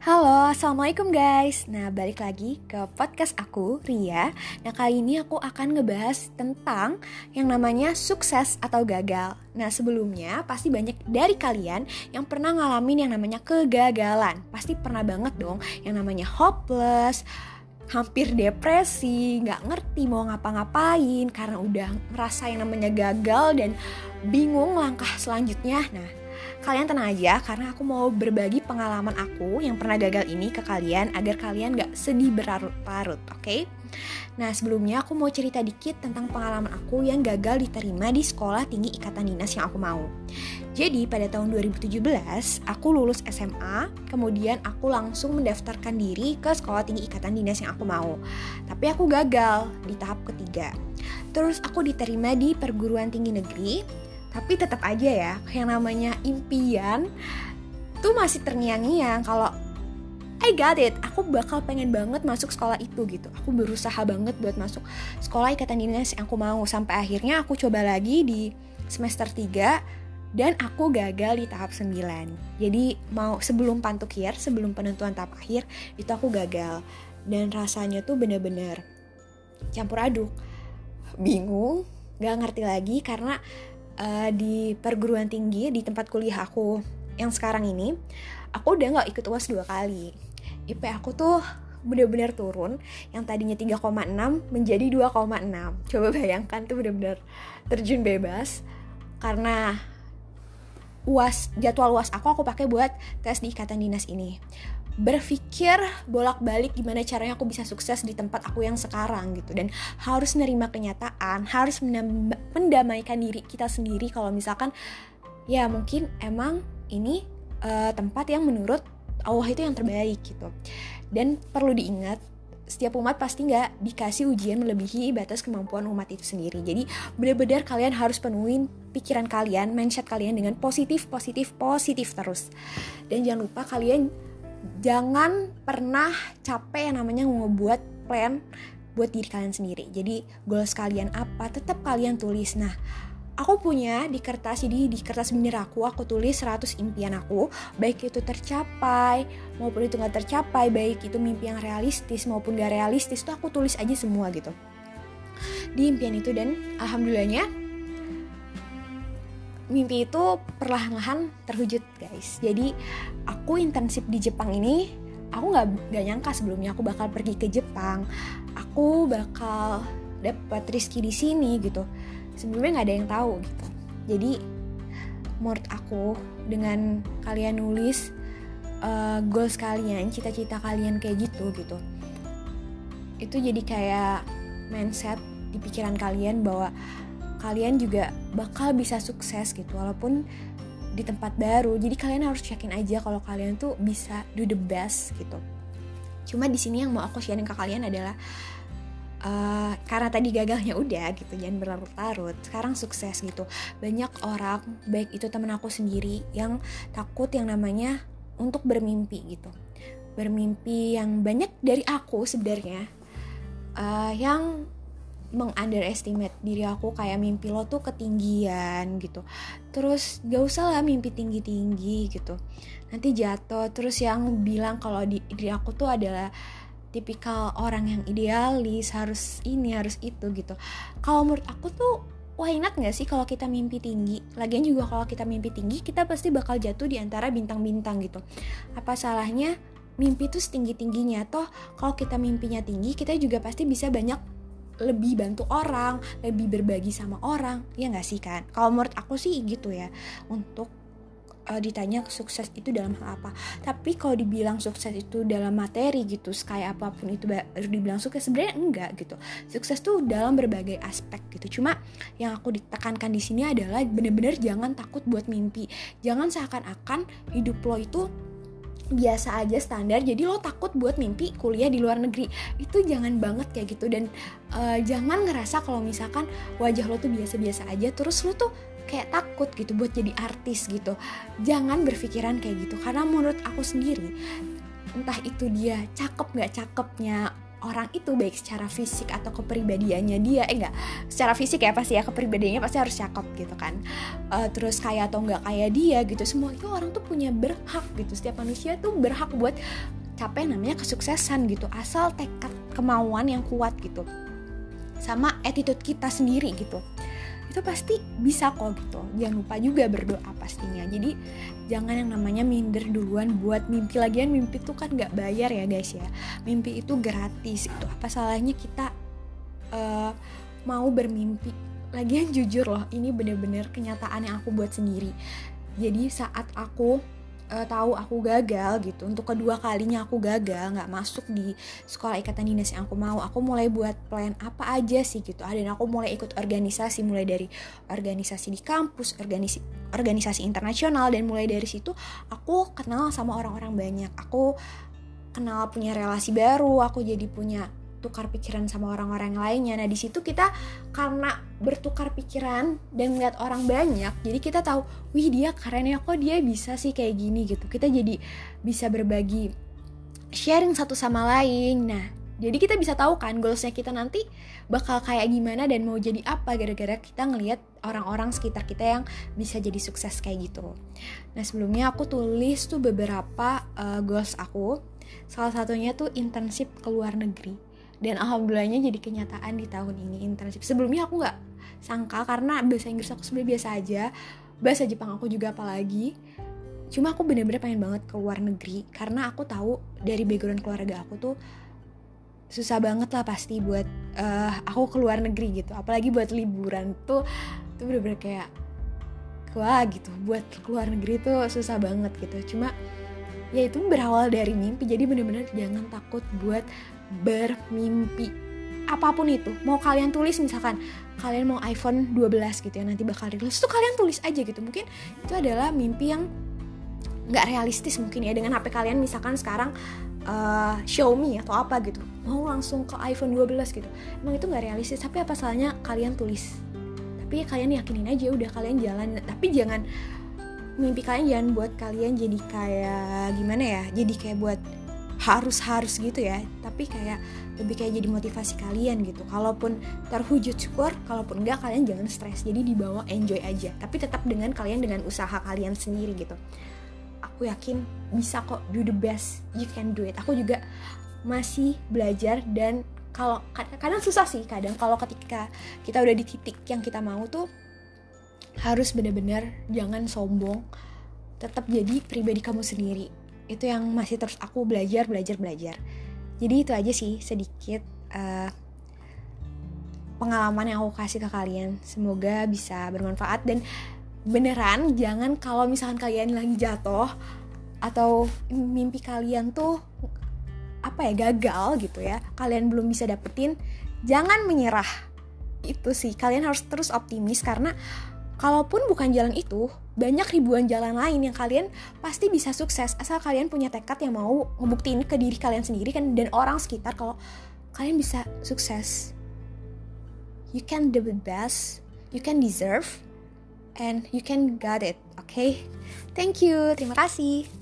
Halo, Assalamualaikum guys. Nah, balik lagi ke podcast aku, Ria. Nah, kali ini aku akan ngebahas tentang yang namanya sukses atau gagal. Nah, sebelumnya pasti banyak dari kalian yang pernah ngalamin yang namanya kegagalan. Pasti pernah banget dong yang namanya hopeless hampir depresi, nggak ngerti mau ngapa-ngapain karena udah merasa yang namanya gagal dan bingung langkah selanjutnya. Nah, kalian tenang aja karena aku mau berbagi pengalaman aku yang pernah gagal ini ke kalian agar kalian gak sedih berlarut-larut, oke? Okay? Nah sebelumnya aku mau cerita dikit tentang pengalaman aku yang gagal diterima di sekolah tinggi ikatan dinas yang aku mau. Jadi pada tahun 2017 aku lulus SMA, kemudian aku langsung mendaftarkan diri ke sekolah tinggi ikatan dinas yang aku mau. Tapi aku gagal di tahap ketiga. Terus aku diterima di perguruan tinggi negeri tapi tetap aja ya yang namanya impian tuh masih terngiang-ngiang. Kalau I got it, aku bakal pengen banget masuk sekolah itu gitu. Aku berusaha banget buat masuk sekolah ikatan dinas yang aku mau. Sampai akhirnya aku coba lagi di semester 3 Dan aku gagal di tahap 9 Jadi mau sebelum pantukir, sebelum penentuan tahap akhir Itu aku gagal. Dan rasanya tuh bener-bener campur aduk. Bingung, gak ngerti lagi karena uh, di perguruan tinggi di tempat kuliah aku yang sekarang ini aku udah nggak ikut uas dua kali. IP aku tuh bener-bener turun yang tadinya 3,6 menjadi 2,6 coba bayangkan tuh bener-bener terjun bebas karena uas jadwal uas aku aku pakai buat tes di ikatan dinas ini berpikir bolak-balik gimana caranya aku bisa sukses di tempat aku yang sekarang gitu dan harus nerima kenyataan harus mendamaikan diri kita sendiri kalau misalkan ya mungkin emang ini uh, tempat yang menurut Allah itu yang terbaik gitu dan perlu diingat setiap umat pasti nggak dikasih ujian melebihi batas kemampuan umat itu sendiri. Jadi benar-benar kalian harus penuhin pikiran kalian, mindset kalian dengan positif, positif, positif terus. Dan jangan lupa kalian jangan pernah capek yang namanya ngebuat plan buat diri kalian sendiri. Jadi goals kalian apa tetap kalian tulis. Nah, aku punya di kertas jadi di kertas binder aku aku tulis 100 impian aku baik itu tercapai maupun itu nggak tercapai baik itu mimpi yang realistis maupun gak realistis tuh aku tulis aja semua gitu di impian itu dan alhamdulillahnya mimpi itu perlahan-lahan terwujud guys. Jadi aku intensif di Jepang ini aku nggak nggak nyangka sebelumnya aku bakal pergi ke Jepang. Aku bakal dapat rizki di sini gitu. Sebelumnya nggak ada yang tahu gitu. Jadi menurut aku dengan kalian nulis uh, goals kalian cita-cita kalian kayak gitu gitu itu jadi kayak mindset di pikiran kalian bahwa kalian juga bakal bisa sukses gitu walaupun di tempat baru. Jadi kalian harus yakin aja kalau kalian tuh bisa do the best gitu. Cuma di sini yang mau aku sharing ke kalian adalah uh, karena tadi gagalnya udah gitu jangan berlarut-larut. Sekarang sukses gitu. Banyak orang baik itu temen aku sendiri yang takut yang namanya untuk bermimpi gitu. Bermimpi yang banyak dari aku sebenarnya uh, yang mengunderestimate diri aku kayak mimpi lo tuh ketinggian gitu. Terus gak usah lah mimpi tinggi tinggi gitu. Nanti jatuh terus yang bilang kalau di diri aku tuh adalah tipikal orang yang idealis harus ini harus itu gitu. Kalau menurut aku tuh wah ingat gak sih kalau kita mimpi tinggi? Lagian juga kalau kita mimpi tinggi kita pasti bakal jatuh di antara bintang-bintang gitu. Apa salahnya mimpi tuh setinggi tingginya toh kalau kita mimpinya tinggi kita juga pasti bisa banyak lebih bantu orang, lebih berbagi sama orang, ya nggak sih kan? Kalau menurut aku sih gitu ya, untuk uh, ditanya sukses itu dalam hal apa. Tapi kalau dibilang sukses itu dalam materi gitu, kayak apa pun itu baru dibilang sukses, sebenarnya enggak gitu. Sukses tuh dalam berbagai aspek gitu. Cuma yang aku ditekankan di sini adalah bener-bener jangan takut buat mimpi. Jangan seakan-akan hidup lo itu biasa aja standar. Jadi lo takut buat mimpi kuliah di luar negeri. Itu jangan banget kayak gitu. Dan uh, jangan ngerasa kalau misalkan wajah lo tuh biasa-biasa aja terus lo tuh kayak takut gitu buat jadi artis gitu. Jangan berpikiran kayak gitu. Karena menurut aku sendiri entah itu dia cakep nggak cakepnya orang itu baik secara fisik atau kepribadiannya dia eh enggak secara fisik ya pasti ya kepribadiannya pasti harus cakep gitu kan. Uh, terus kaya atau enggak kaya dia gitu semua itu orang tuh punya berhak gitu. Setiap manusia tuh berhak buat capai namanya kesuksesan gitu asal tekad kemauan yang kuat gitu. Sama attitude kita sendiri gitu itu pasti bisa kok gitu. Jangan lupa juga berdoa pastinya. Jadi jangan yang namanya minder duluan buat mimpi. Lagian mimpi tuh kan nggak bayar ya guys ya. Mimpi itu gratis itu apa salahnya kita uh, mau bermimpi? Lagian jujur loh ini bener-bener kenyataan yang aku buat sendiri. Jadi saat aku uh, tahu aku gagal gitu untuk kedua kalinya aku gagal nggak masuk di sekolah ikatan dinas yang aku mau aku mulai buat plan apa aja sih gitu. Dan aku mulai ikut organisasi mulai dari organisasi di kampus organisasi organisasi internasional dan mulai dari situ aku kenal sama orang-orang banyak. Aku kenal punya relasi baru aku jadi punya tukar pikiran sama orang-orang lainnya. Nah, di situ kita karena bertukar pikiran dan melihat orang banyak, jadi kita tahu, wih dia keren ya kok dia bisa sih kayak gini gitu. Kita jadi bisa berbagi sharing satu sama lain. Nah, jadi kita bisa tahu kan goalsnya kita nanti bakal kayak gimana dan mau jadi apa gara-gara kita ngelihat orang-orang sekitar kita yang bisa jadi sukses kayak gitu. Nah sebelumnya aku tulis tuh beberapa uh, goals aku. Salah satunya tuh internship ke luar negeri dan alhamdulillahnya jadi kenyataan di tahun ini internship. Sebelumnya aku nggak sangka karena bahasa Inggris aku sebenarnya biasa aja. Bahasa Jepang aku juga apalagi. Cuma aku bener-bener pengen banget ke luar negeri karena aku tahu dari background keluarga aku tuh susah banget lah pasti buat uh, aku ke luar negeri gitu. Apalagi buat liburan tuh tuh bener-bener kayak wah gitu. Buat ke luar negeri tuh susah banget gitu. Cuma ya itu berawal dari mimpi. Jadi bener-bener jangan takut buat bermimpi apa pun itu. Mau kalian tulis misalkan kalian mau iPhone 12 gitu ya nanti bakal rilis. Tuh kalian tulis aja gitu. Mungkin itu adalah mimpi yang nggak realistis mungkin ya dengan HP kalian misalkan sekarang uh, Xiaomi atau apa gitu. Mau langsung ke iPhone 12 gitu. Emang itu nggak realistis tapi apa salahnya kalian tulis? Tapi kalian yakinin aja udah kalian jalan. Tapi jangan mimpi kalian jangan buat kalian jadi kayak gimana ya jadi kayak buat harus harus gitu ya. Tapi kayak lebih kayak jadi motivasi kalian gitu. Kalaupun terwujud syukur kalaupun enggak kalian jangan stres. Jadi dibawa enjoy aja. Tapi tetap dengan kalian dengan usaha kalian sendiri gitu. Aku yakin bisa kok. Do the best you can do it. Aku juga masih belajar dan kalau kadang susah sih kadang. Kalau ketika kita udah di titik yang kita mau tuh harus benar-benar jangan sombong. Tetap jadi pribadi kamu sendiri itu yang masih terus aku belajar belajar belajar. Jadi itu aja sih sedikit uh, pengalaman yang aku kasih ke kalian. Semoga bisa bermanfaat. Dan beneran jangan kalau misalkan kalian lagi jatuh atau mimpi kalian tuh apa ya gagal gitu ya kalian belum bisa dapetin jangan menyerah. Itu sih kalian harus terus optimis karena kalaupun bukan jalan itu, banyak ribuan jalan lain yang kalian pasti bisa sukses asal kalian punya tekad yang mau ngebuktiin ke diri kalian sendiri kan dan orang sekitar kalau kalian bisa sukses. You can do the best, you can deserve, and you can got it, okay? Thank you, terima kasih.